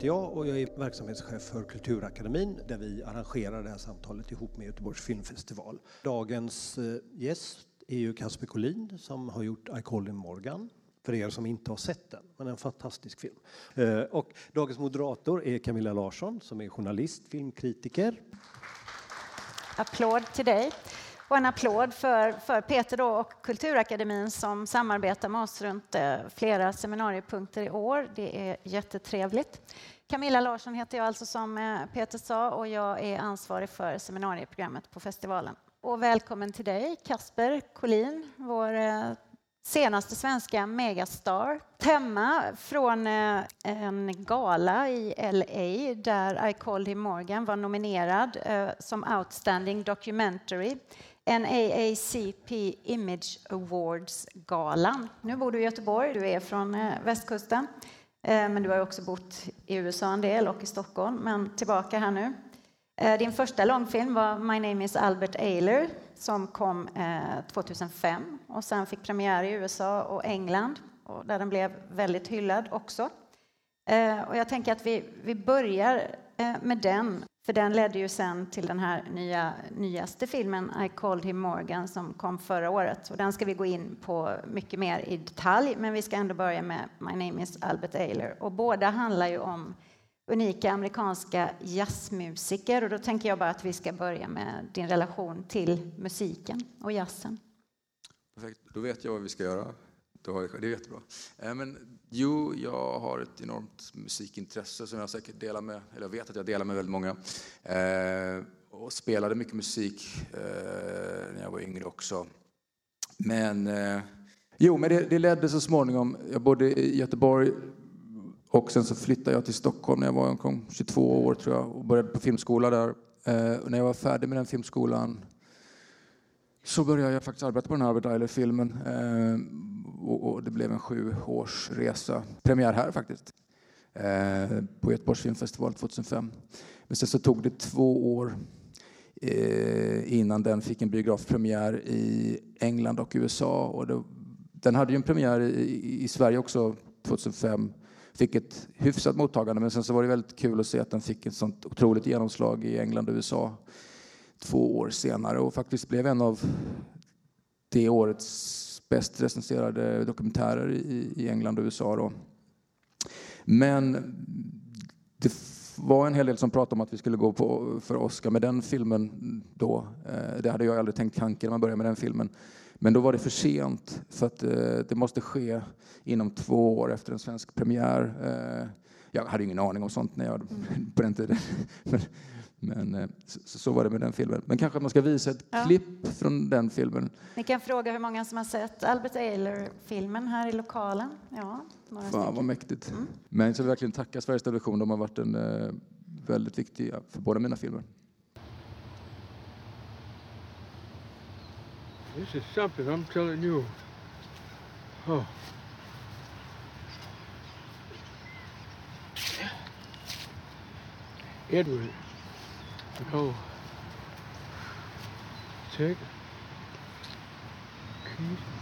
Heter jag och jag är verksamhetschef för Kulturakademin där vi arrangerar det här samtalet ihop med Göteborgs filmfestival. Dagens eh, gäst är ju Kasper Collin som har gjort I call him Morgan för er som inte har sett den, men en fantastisk film. Eh, och dagens moderator är Camilla Larsson som är journalist, filmkritiker. Applåd till dig. Och en applåd för, för Peter då och Kulturakademin som samarbetar med oss runt eh, flera seminariepunkter i år. Det är jättetrevligt. Camilla Larsson heter jag alltså som eh, Peter sa och jag är ansvarig för seminarieprogrammet på festivalen. Och välkommen till dig Kasper Collin, vår eh, senaste svenska megastar. Tema från en gala i LA där I called him Morgan var nominerad som Outstanding Documentary NAACP Image Awards-galan. Nu bor du i Göteborg, du är från eh, västkusten. Eh, men du har också bott i USA en del och i Stockholm, men tillbaka här nu. Eh, din första långfilm var My name is Albert Ayler som kom 2005 och sen fick premiär i USA och England och där den blev väldigt hyllad också. Och jag tänker att vi, vi börjar med den för den ledde ju sen till den här nya, nyaste filmen I called him Morgan som kom förra året. Och den ska vi gå in på mycket mer i detalj, men vi ska ändå börja med My name is Albert Ayler. Och båda handlar ju om unika amerikanska jazzmusiker och då tänker jag bara att vi ska börja med din relation till musiken och jazzen. Perfekt, då vet jag vad vi ska göra. Det är jättebra. Eh, men, jo, jag har ett enormt musikintresse som jag säkert delar med, eller jag vet att jag delar med väldigt många. Eh, och spelade mycket musik eh, när jag var yngre också. Men, eh, jo, men det, det ledde så småningom. Jag bodde i Göteborg och sen så flyttade jag till Stockholm när jag var omkring 22 år tror jag och började på filmskola där. Eh, och när jag var färdig med den filmskolan så började jag faktiskt arbeta på den här Albert Eiler-filmen. Eh, och, och, det blev en sju års resa. Premiär här faktiskt, eh, på Göteborgs filmfestival 2005. Men sen så tog det två år eh, innan den fick en biografpremiär i England och USA. Och det, den hade ju en premiär i, i Sverige också 2005 fick ett hyfsat mottagande men sen så var det väldigt kul att se att den fick ett sånt otroligt genomslag i England och USA två år senare och faktiskt blev en av det årets bäst recenserade dokumentärer i, i England och USA. Då. Men det var en hel del som pratade om att vi skulle gå på, för Oscar med den filmen då. Eh, det hade jag aldrig tänkt tanken när man började med den filmen. Men då var det för sent, för att eh, det måste ske inom två år efter en svensk premiär. Eh, jag hade ingen aning om sånt när jag, på den tiden. Men eh, så, så, var det med den filmen. Men kanske man ska visa ett ja. klipp från den filmen. Ni kan fråga hur många som har sett Albert Ayler-filmen här i lokalen. Ja, några Fan vad mäktigt. Mm. Men jag vill verkligen tacka Sveriges Television. De har varit en, eh, väldigt viktiga för båda mina filmer. This is something I'm telling you. Oh. Edward. go. Check. Keep.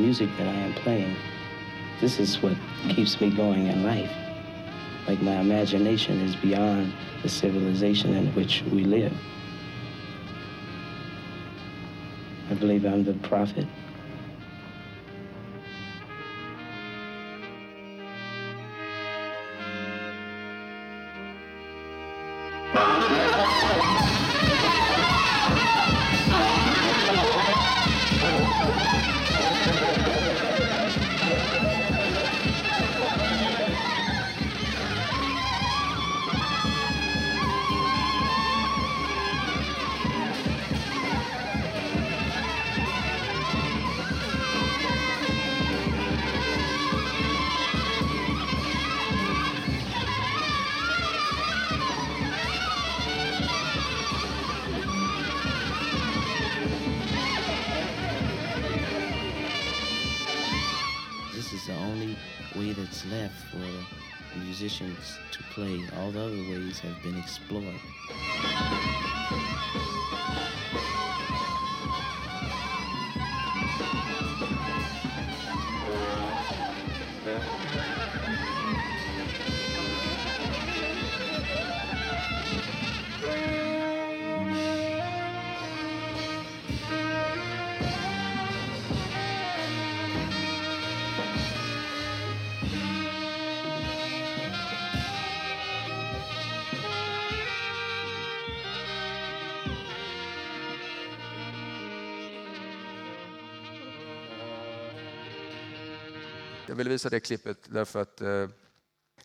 Music that I am playing, this is what keeps me going in life. Like my imagination is beyond the civilization in which we live. I believe I'm the prophet play. All the other ways have been explored. Jag ville visa det klippet därför att eh,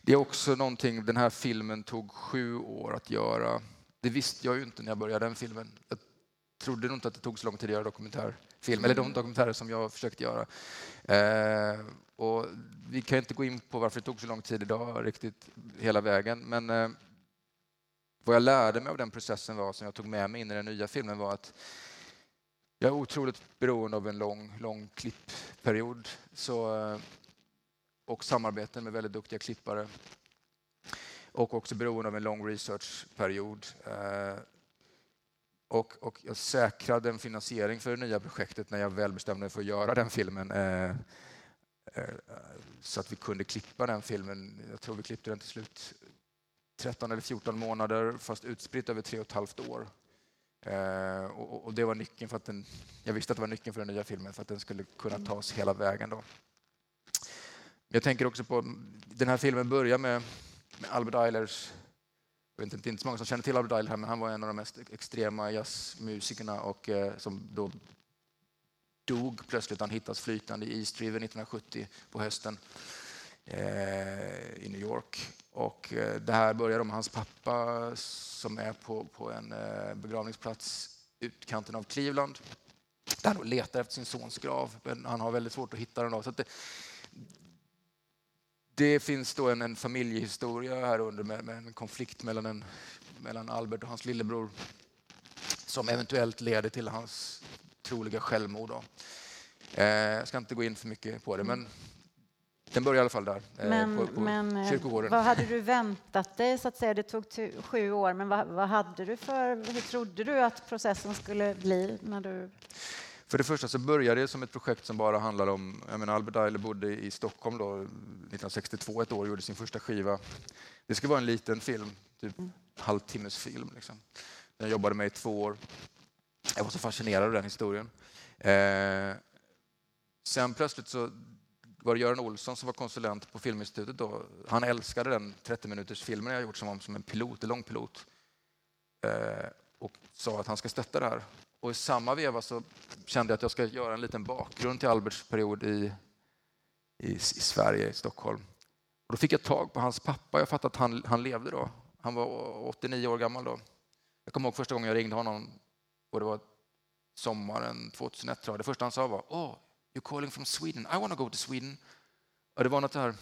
det är också någonting, den här filmen tog sju år att göra. Det visste jag ju inte när jag började den filmen. Jag trodde nog inte att det tog så lång tid att göra dokumentärfilm, eller de dokumentärer som jag försökt göra. Eh, och vi kan inte gå in på varför det tog så lång tid idag riktigt hela vägen, men eh, vad jag lärde mig av den processen var, som jag tog med mig in i den nya filmen var att jag är otroligt beroende av en lång, lång klippperiod. Så, eh, och samarbeten med väldigt duktiga klippare. Och också beroende av en lång researchperiod. Eh, och, och jag säkrade en finansiering för det nya projektet när jag väl bestämde mig för att göra den filmen. Eh, eh, så att vi kunde klippa den filmen. Jag tror vi klippte den till slut 13 eller 14 månader fast utspritt över tre och ett halvt år. Eh, och, och, det var nyckeln för att den, jag visste att det var nyckeln för den nya filmen för att den skulle kunna tas hela vägen. Då. Jag tänker också på, den här filmen börjar med, med Albert Eilers jag vet inte, det är inte så många som känner till Albert Eiler men han var en av de mest extrema jazzmusikerna och eh, som då dog plötsligt. Han hittas flytande i East River 1970 på hösten eh, i New York. Och eh, det här börjar med hans pappa som är på, på en eh, begravningsplats utkanten av Cleveland där han letar efter sin sons grav, men han har väldigt svårt att hitta den. Då. Så det, det finns då en, en familjehistoria här under med, med, en konflikt mellan, en, mellan Albert och hans lillebror som eventuellt leder till hans troliga självmord. Då. Eh, jag ska inte gå in för mycket på det, men den börjar i alla fall där, eh, Men, på, på men eh, kyrkogården. vad hade du väntat dig? så att säga? Det tog sju år, men vad, vad hade du för... Hur trodde du att processen skulle bli när du... För det första så började det som ett projekt som bara handlade om, jag menar Albert Eiler bodde i Stockholm då 1962 ett år och gjorde sin första skiva. Det skulle vara en liten film, typ Mm. halvtimmes film. Liksom. Jag jobbade med i två år. Jag var så fascinerad av den historien. Eh, sen plötsligt så var det Göran Olsson som var konsulent på Filminstitutet. Då. Han älskade den 30 minuters filmen jag gjort som, om- som en pilot, en lång pilot. Eh, och sa att han ska stötta det här. Och i samma veva så kände jag att jag ska göra en liten bakgrund till Alberts period i, i, i Sverige, i Stockholm. Och då fick jag tag på hans pappa. Jag fattade att han, han levde då. Han var 89 år gammal då. Jag kommer ihåg första gången jag ringde honom och det var sommaren 2001 tror jag. Det första han sa var oh, you're calling from Sweden. I want to go to Sweden. Och det var något här eh,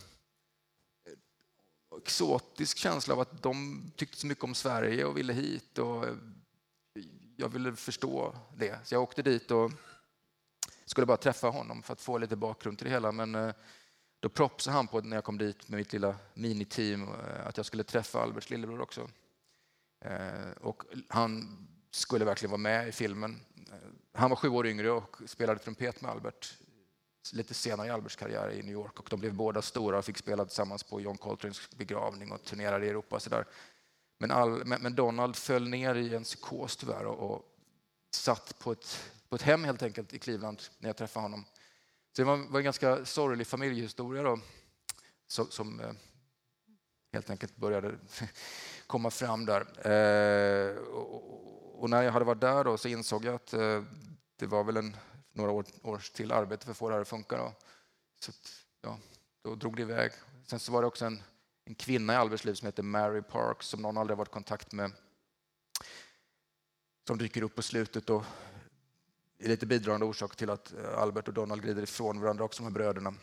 exotisk känsla av att de tyckte så mycket om Sverige och ville hit. Och eh, jag ville förstå det. Så jag åkte dit och skulle bara träffa honom för att få lite bakgrund till det hela. Men eh, då propsade han på när jag kom dit med mitt lilla miniteam eh, att jag skulle träffa Alberts lillebror också. Eh, och han skulle verkligen vara med i filmen. Han var sju år yngre och spelade trumpet med Albert lite senare i Alberts karriär i New York och de blev båda stora och fick spela tillsammans på John Coltranes begravning och turnerade i Europa. Så där. Men, all, men, Donald föll ner i en psykos tyvärr och, och satt på ett, på ett hem helt enkelt i Cleveland när jag träffade honom. Så det var, var en ganska sorglig familjehistoria då, som, som eh, helt enkelt började komma fram där. Eh, och, och när jag hade varit där då så insåg jag att eh, det var väl en, några år, års till arbete för att få det här att funka. Då. Så att, ja, då drog det iväg. Sen så var det också en, en kvinna i Alberts liv som heter Mary Parks som någon aldrig varit i kontakt med. Som dyker upp på slutet och är lite bidragande orsak till att eh, Albert och Donald glider ifrån varandra också, de här bröderna.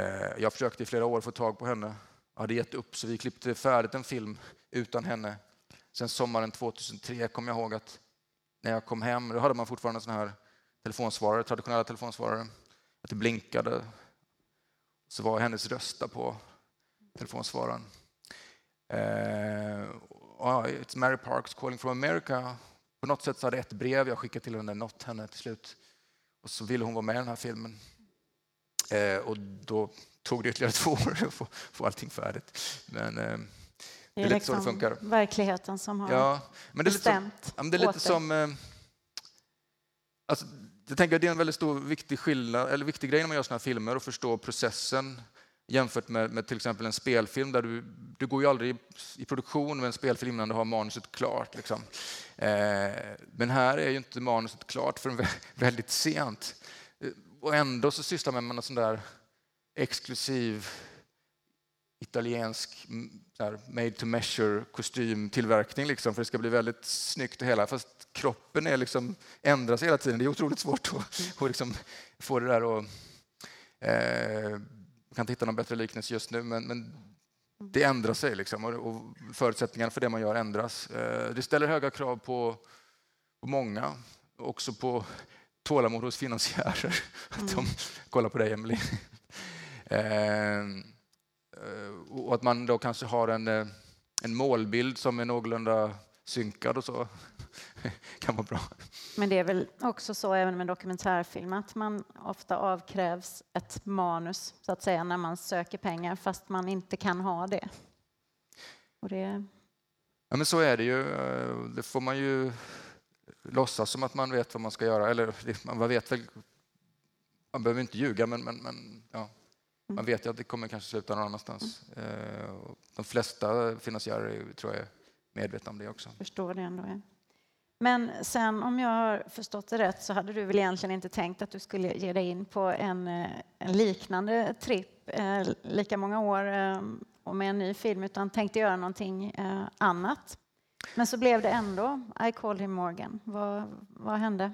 Eh, jag försökte i flera år få tag på henne. Jag hade gett upp så vi klippte färdigt en film utan henne. Sen sommaren 2003 kom jag ihåg att när jag kom hem, då hade man fortfarande såna här telefonsvarare, traditionella telefonsvarare. Att det blinkade. så var hennes röst på telefonsvararen. Eh, oh, it's Mary Parks calling from America. På något sätt så hade ett brev jag skickat till henne nått henne till slut. Och så ville hon vara med i den här filmen. Eh, och då tog det ytterligare två år att få, få allting färdigt. Men eh, det är, lite liksom så det funkar. verkligheten som har ja, men det är bestämt lite som, det är lite som eh, alltså, jag tänker att det är en väldigt stor viktig skillnad, eller viktig grej när man gör sådana här filmer att förstå processen jämfört med, med till exempel en spelfilm där du, du går ju aldrig i, i produktion med en spelfilm innan du har manuset klart. Liksom. Eh, men här är ju inte manuset klart förrän väldigt sent. Eh, och ändå så sysslar man med någon sån där exklusiv italiensk mm, made to measure kostymtillverkning liksom, för det ska bli väldigt snyggt och hela. Fast kroppen är liksom, ändras hela tiden. Det är otroligt svårt att, att liksom få det där att... Eh, jag kan inte hitta någon bättre liknelse just nu, men, men det ändrar sig liksom, och, och förutsättningarna för det man gör ändras. Eh, det ställer höga krav på, på många, också på tålamod hos finansiärer. Mm. Att de kollar på dig, Emelie. Eh, och att man då kanske har en, eh, en målbild som är någorlunda synkad och så kan vara bra. Men det är väl också så även med dokumentärfilm att man ofta avkrävs ett manus så att säga när man söker pengar fast man inte kan ha det. Och det... Ja men så är det ju. Det får man ju låtsas som att man vet vad man ska göra. Eller man vet väl, man behöver inte ljuga men, men, men ja. man mm. vet ju att det kommer kanske sluta någon annanstans. Mm. De flesta finansiärer tror jag är medvetna om det också. Förstår det ändå. Ja. Men sen om jag har förstått det rätt så hade du väl egentligen inte tänkt att du skulle ge dig in på en, eh, en liknande tripp eh, lika många år eh, och med en ny film utan tänkte göra någonting eh, annat. Men så blev det ändå I called him Morgan. Vad, vad hände?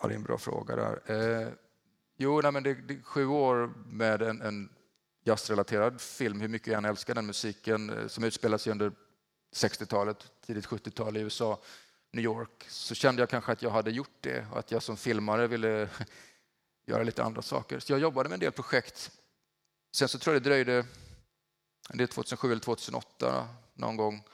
Ja, det är en bra fråga där. Eh, jo, nej, men det, det sju år med en, en jazzrelaterad film, hur mycket jag än älskar den musiken eh, som utspelar sig under 60-talet, tidigt 70-tal i USA, New York, så kände jag kanske att jag hade gjort det och att jag som filmare ville göra lite andra saker. Så jag jobbade med en del projekt. Sen så tror jag det dröjde, det är 2007 eller 2008 någon gång,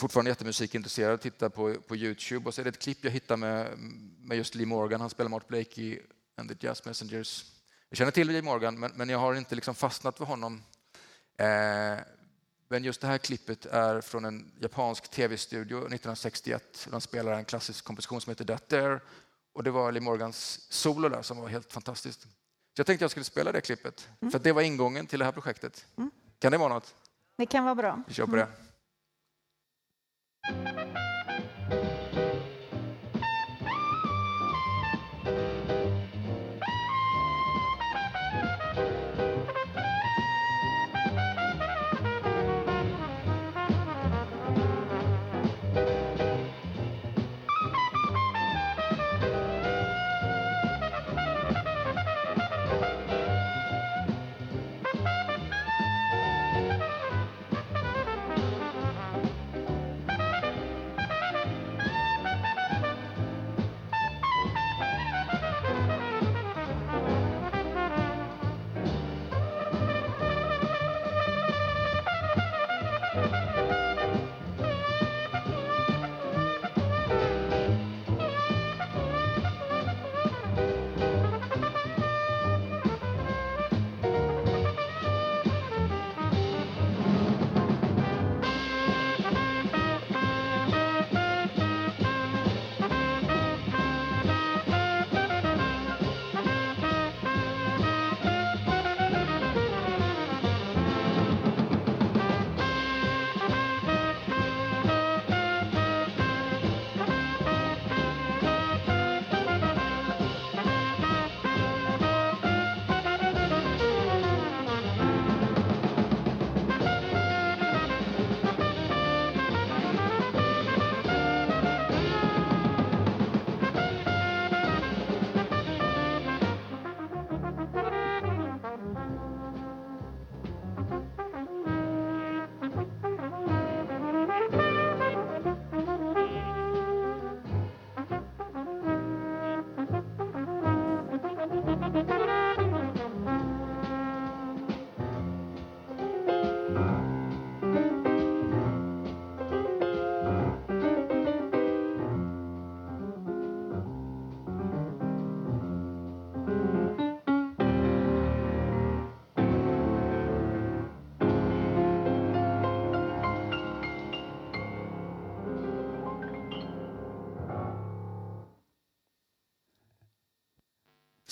fortfarande jättemusikintresserad, tittar på, på Youtube och så är det ett klipp jag hittar med, med just Lee Morgan, han spelar Mart Blake i And the Jazz Messengers. Jag känner till Lee Morgan, men, men jag har inte liksom fastnat för honom. Eh, men just det här klippet är från en japansk tv-studio 1961. De spelar en klassisk komposition som heter That There. Och det var Lee Morgans solo där som var helt fantastiskt. Så jag tänkte jag skulle spela det klippet, mm. för det var ingången till det här projektet. Mm. Kan det vara något? Det kan vara bra. Vi kör på det.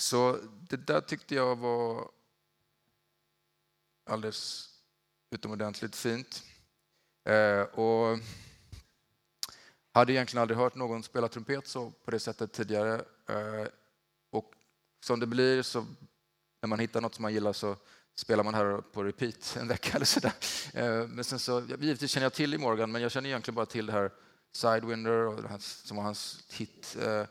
Så det där tyckte jag var alldeles utomordentligt fint. Eh, och hade egentligen aldrig hört någon spela trumpet så på det sättet tidigare. Eh, och som det blir så när man hittar något som man gillar så spelar man här på repeat en vecka eller sådär. Eh, men sen så, givetvis känner jag till i Morgan, men jag känner egentligen bara till det här Sidewinder och det här, som var hans hit. Eh,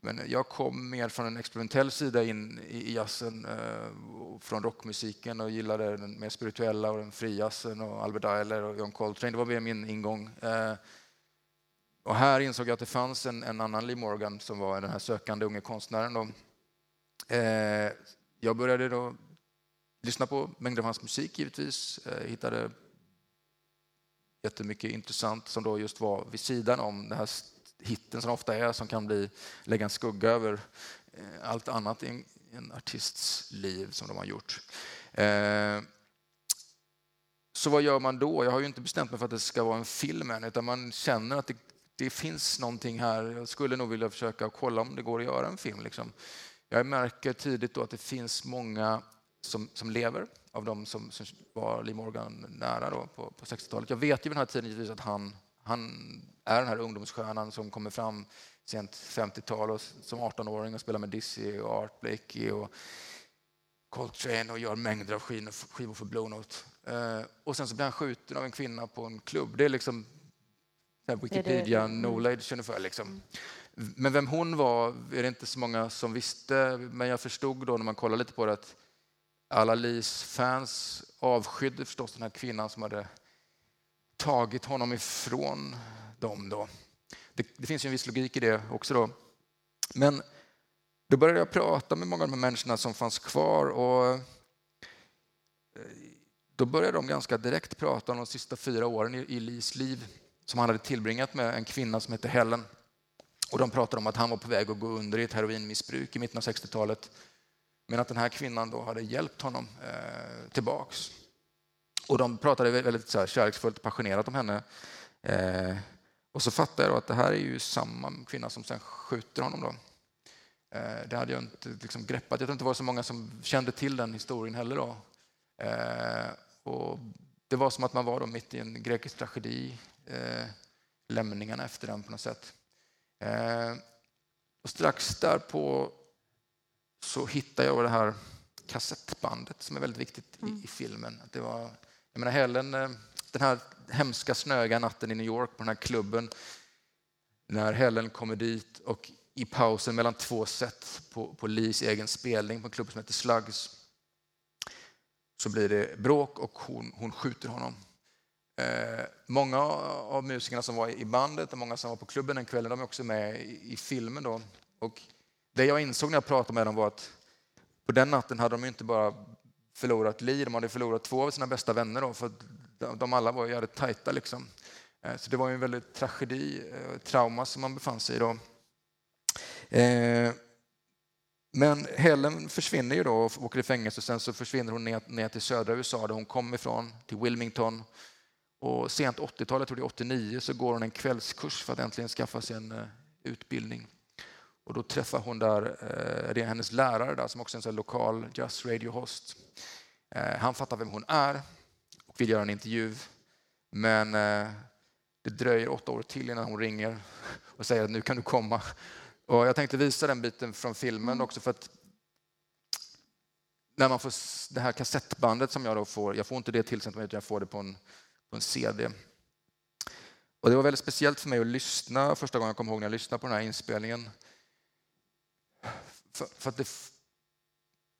men jag kom mer från en experimentell sida in i jazzen, eh, från rockmusiken och gillade den mer spirituella och den frijazzen och Albert Eiler och John Coltrane. Det var mer min ingång. Eh, och här insåg jag att det fanns en, en annan Lee Morgan som var den här sökande unge konstnären. Då. Eh, jag började då lyssna på mängder av hans musik givetvis. Jag hittade jättemycket intressant som då just var vid sidan om det här hitten som ofta är, som kan bli, lägga en skugga över eh, allt annat i en, artists liv som de har gjort. Eh, så vad gör man då? Jag har ju inte bestämt mig för att det ska vara en film än, utan man känner att det, det finns någonting här. Jag skulle nog vilja försöka kolla om det går att göra en film. Liksom. Jag märker tidigt då att det finns många som, som lever av de som, som var Lee Morgan nära då på, på 60-talet. Jag vet ju vid den här tiden att han, han är den här ungdomsstjärnan som kommer fram sent 50-tal som 18-åring och spelar med Dizzy och Art Blakey och Coltrane och gör mängder av skivor för Blue Note. Eh, och sen så blir han skjuten av en kvinna på en klubb. Det är liksom Wikipedia mm. knowledge ungefär. Liksom. Men vem hon var är det inte så många som visste. Men jag förstod då när man kollade lite på det att alla Lis fans avskydde förstås den här kvinnan som hade tagit honom ifrån dem. Då. Det, det finns ju en viss logik i det också. Då. Men då började jag prata med många av de här människorna som fanns kvar och eh, då började de ganska direkt prata om de sista fyra åren i, i Lis liv som han hade tillbringat med en kvinna som hette Helen. Och de pratade om att han var på väg att gå under i ett heroinmissbruk i mitten av 60-talet men att den här kvinnan då hade hjälpt honom eh, tillbaks. Och de pratade väldigt så här, kärleksfullt och passionerat om henne. Eh, och så fattade jag att det här är ju samma kvinna som sen skjuter honom. Då. Eh, det hade jag inte liksom greppat. Jag tror inte det var så många som kände till den historien heller. Då. Eh, och det var som att man var då mitt i en grekisk tragedi. Eh, lämningarna efter den på något sätt. Eh, och strax därpå så hittade jag det här kassettbandet som är väldigt viktigt i, i filmen. Det var, jag menar Helen, eh, den här hemska snöiga natten i New York på den här klubben när Helen kommer dit och i pausen mellan två set på, på Lees egen spelning på en klubb som heter Slugs så blir det bråk och hon, hon skjuter honom. Eh, många av musikerna som var i bandet och många som var på klubben den kvällen de är också med i, i filmen. Då. Och det jag insåg när jag pratade med dem var att på den natten hade de inte bara förlorat Li, de hade förlorat två av sina bästa vänner. Då, för de alla var jävligt tajta. Liksom. Eh, så det var en väldigt tragedi, eh, trauma som man befann sig i. Då. Eh, men Helen försvinner ju då och åker i fängelse. Sen så försvinner hon ner, ner till södra USA där hon kom ifrån, till Wilmington. Och sent 80-tal, jag tror det är 89, så går hon en kvällskurs för att äntligen skaffa sig en utbildning. Och då träffar hon där, eh, det är hennes lärare där som också är en lokal jazz radio host. Eh, han fattar vem hon är och vill göra en intervju. Men eh, det dröjer åtta år till innan hon ringer och säger att nu kan du komma. Och jag tänkte visa den biten från filmen mm. också för att när man får det här kassettbandet som jag då får, jag får inte det tillsänt utan jag får det på en, på en CD. Och det var väldigt speciellt för mig att lyssna första gången jag kommer ihåg när jag lyssnade på den här inspelningen. För, för att det,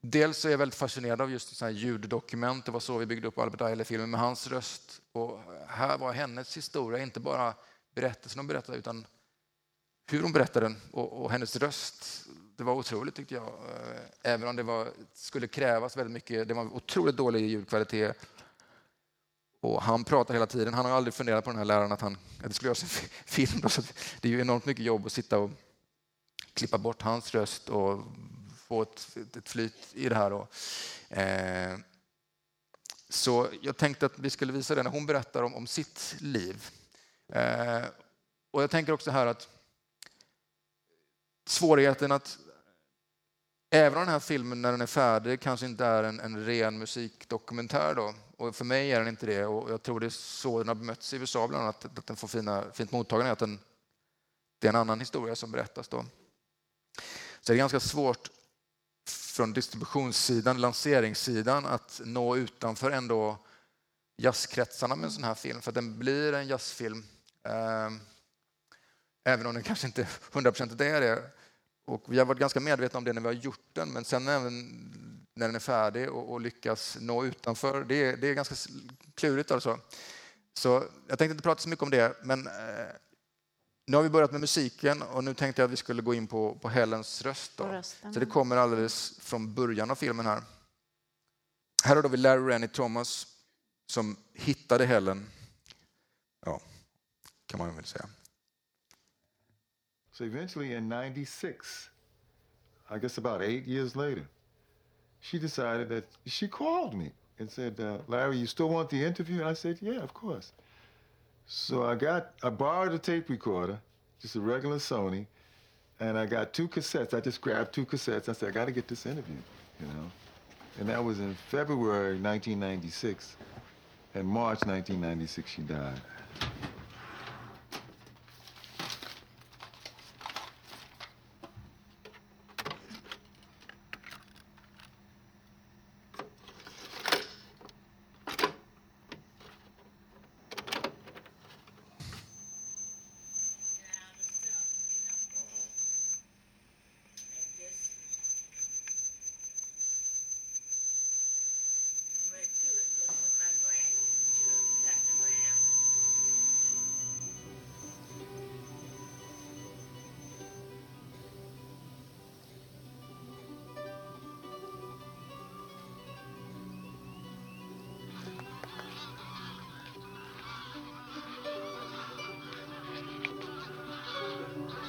dels är jag väldigt fascinerad av just här ljuddokument. Det var så vi byggde upp Albert Eiler-filmen med hans röst. Och här var hennes historia, inte bara berättelsen hon berättade utan hur hon berättade den och, och hennes röst. Det var otroligt tyckte jag. Eh, även om det var, skulle krävas väldigt mycket. Det var otroligt dålig ljudkvalitet. Och han pratar hela tiden. Han har aldrig funderat på den här läraren att, han, att det skulle göras en film. Då, så det är ju enormt mycket jobb att sitta och klippa bort hans röst och få ett, ett flyt i det här. Och, Eh, så jag tänkte att vi skulle visa det när hon berättar om, om sitt liv. Eh, och jag tänker också här att svårigheten att Även om den här filmen när den är färdig kanske inte är en, en ren musikdokumentär då. Och för mig är den inte det och jag tror det är så den har bemötts i USA bland annat, att den får fina, fint mottagande, att den, det är en annan historia som berättas då. Så det är ganska svårt från distributionssidan, lanseringssidan att nå utanför ändå jazzkretsarna med en sån här film, för att den blir en jazzfilm. Eh, även om den kanske inte 100% är det. Och vi har varit ganska medvetna om det när vi har gjort den, men sen även när den är färdig och, och lyckas nå utanför, det är, det är ganska klurigt. Alltså. Så jag tänkte inte prata så mycket om det, men eh, nu har vi börjat med musiken och nu tänkte jag att vi skulle gå in på, på Helens röst. Då. Så det kommer alldeles från början av filmen här. Här har vi Larry Rennie Thomas som hittade Helen. Ja, kan man väl säga. So eventually in 96, I guess about eight years later, she decided that she called me and said, uh, Larry, you still want the interview? I said, yeah, of course. So I got, I borrowed a tape recorder, just a regular Sony, and I got two cassettes. I just grabbed two cassettes. I said, I got to get this interview, you know. And that was in February 1996. In March 1996, she died.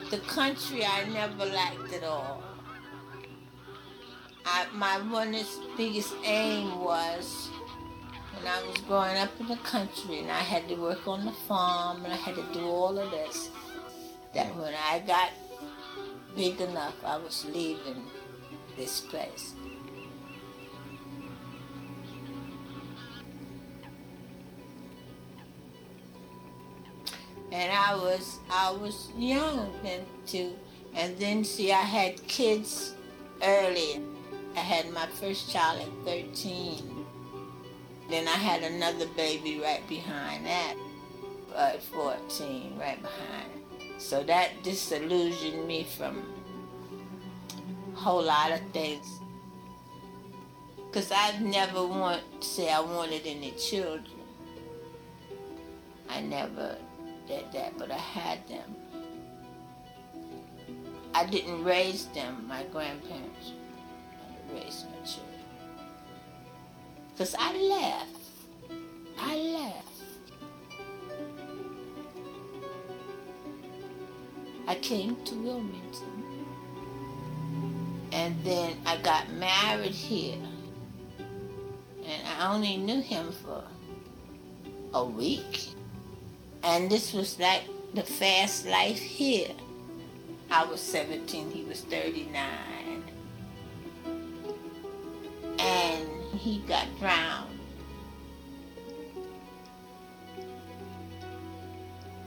The country I never liked at all. I, my one biggest aim was when I was growing up in the country and I had to work on the farm and I had to do all of this, that when I got big enough, I was leaving this place. And I was I was young then too, and then see I had kids early. I had my first child at 13. Then I had another baby right behind that uh, at 14, right behind. So that disillusioned me from a whole lot of things. Because I never want say I wanted any children. I never did that, but I had them. I didn't raise them, my grandparents. I raised my children. Because I left. I left. I came to Wilmington. And then I got married here. And I only knew him for a week. And this was like the fast life here. I was 17, he was 39. And he got drowned.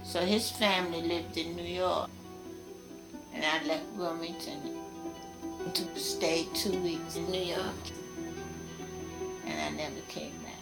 So his family lived in New York. And I left Wilmington to stay two weeks in New York. And I never came back.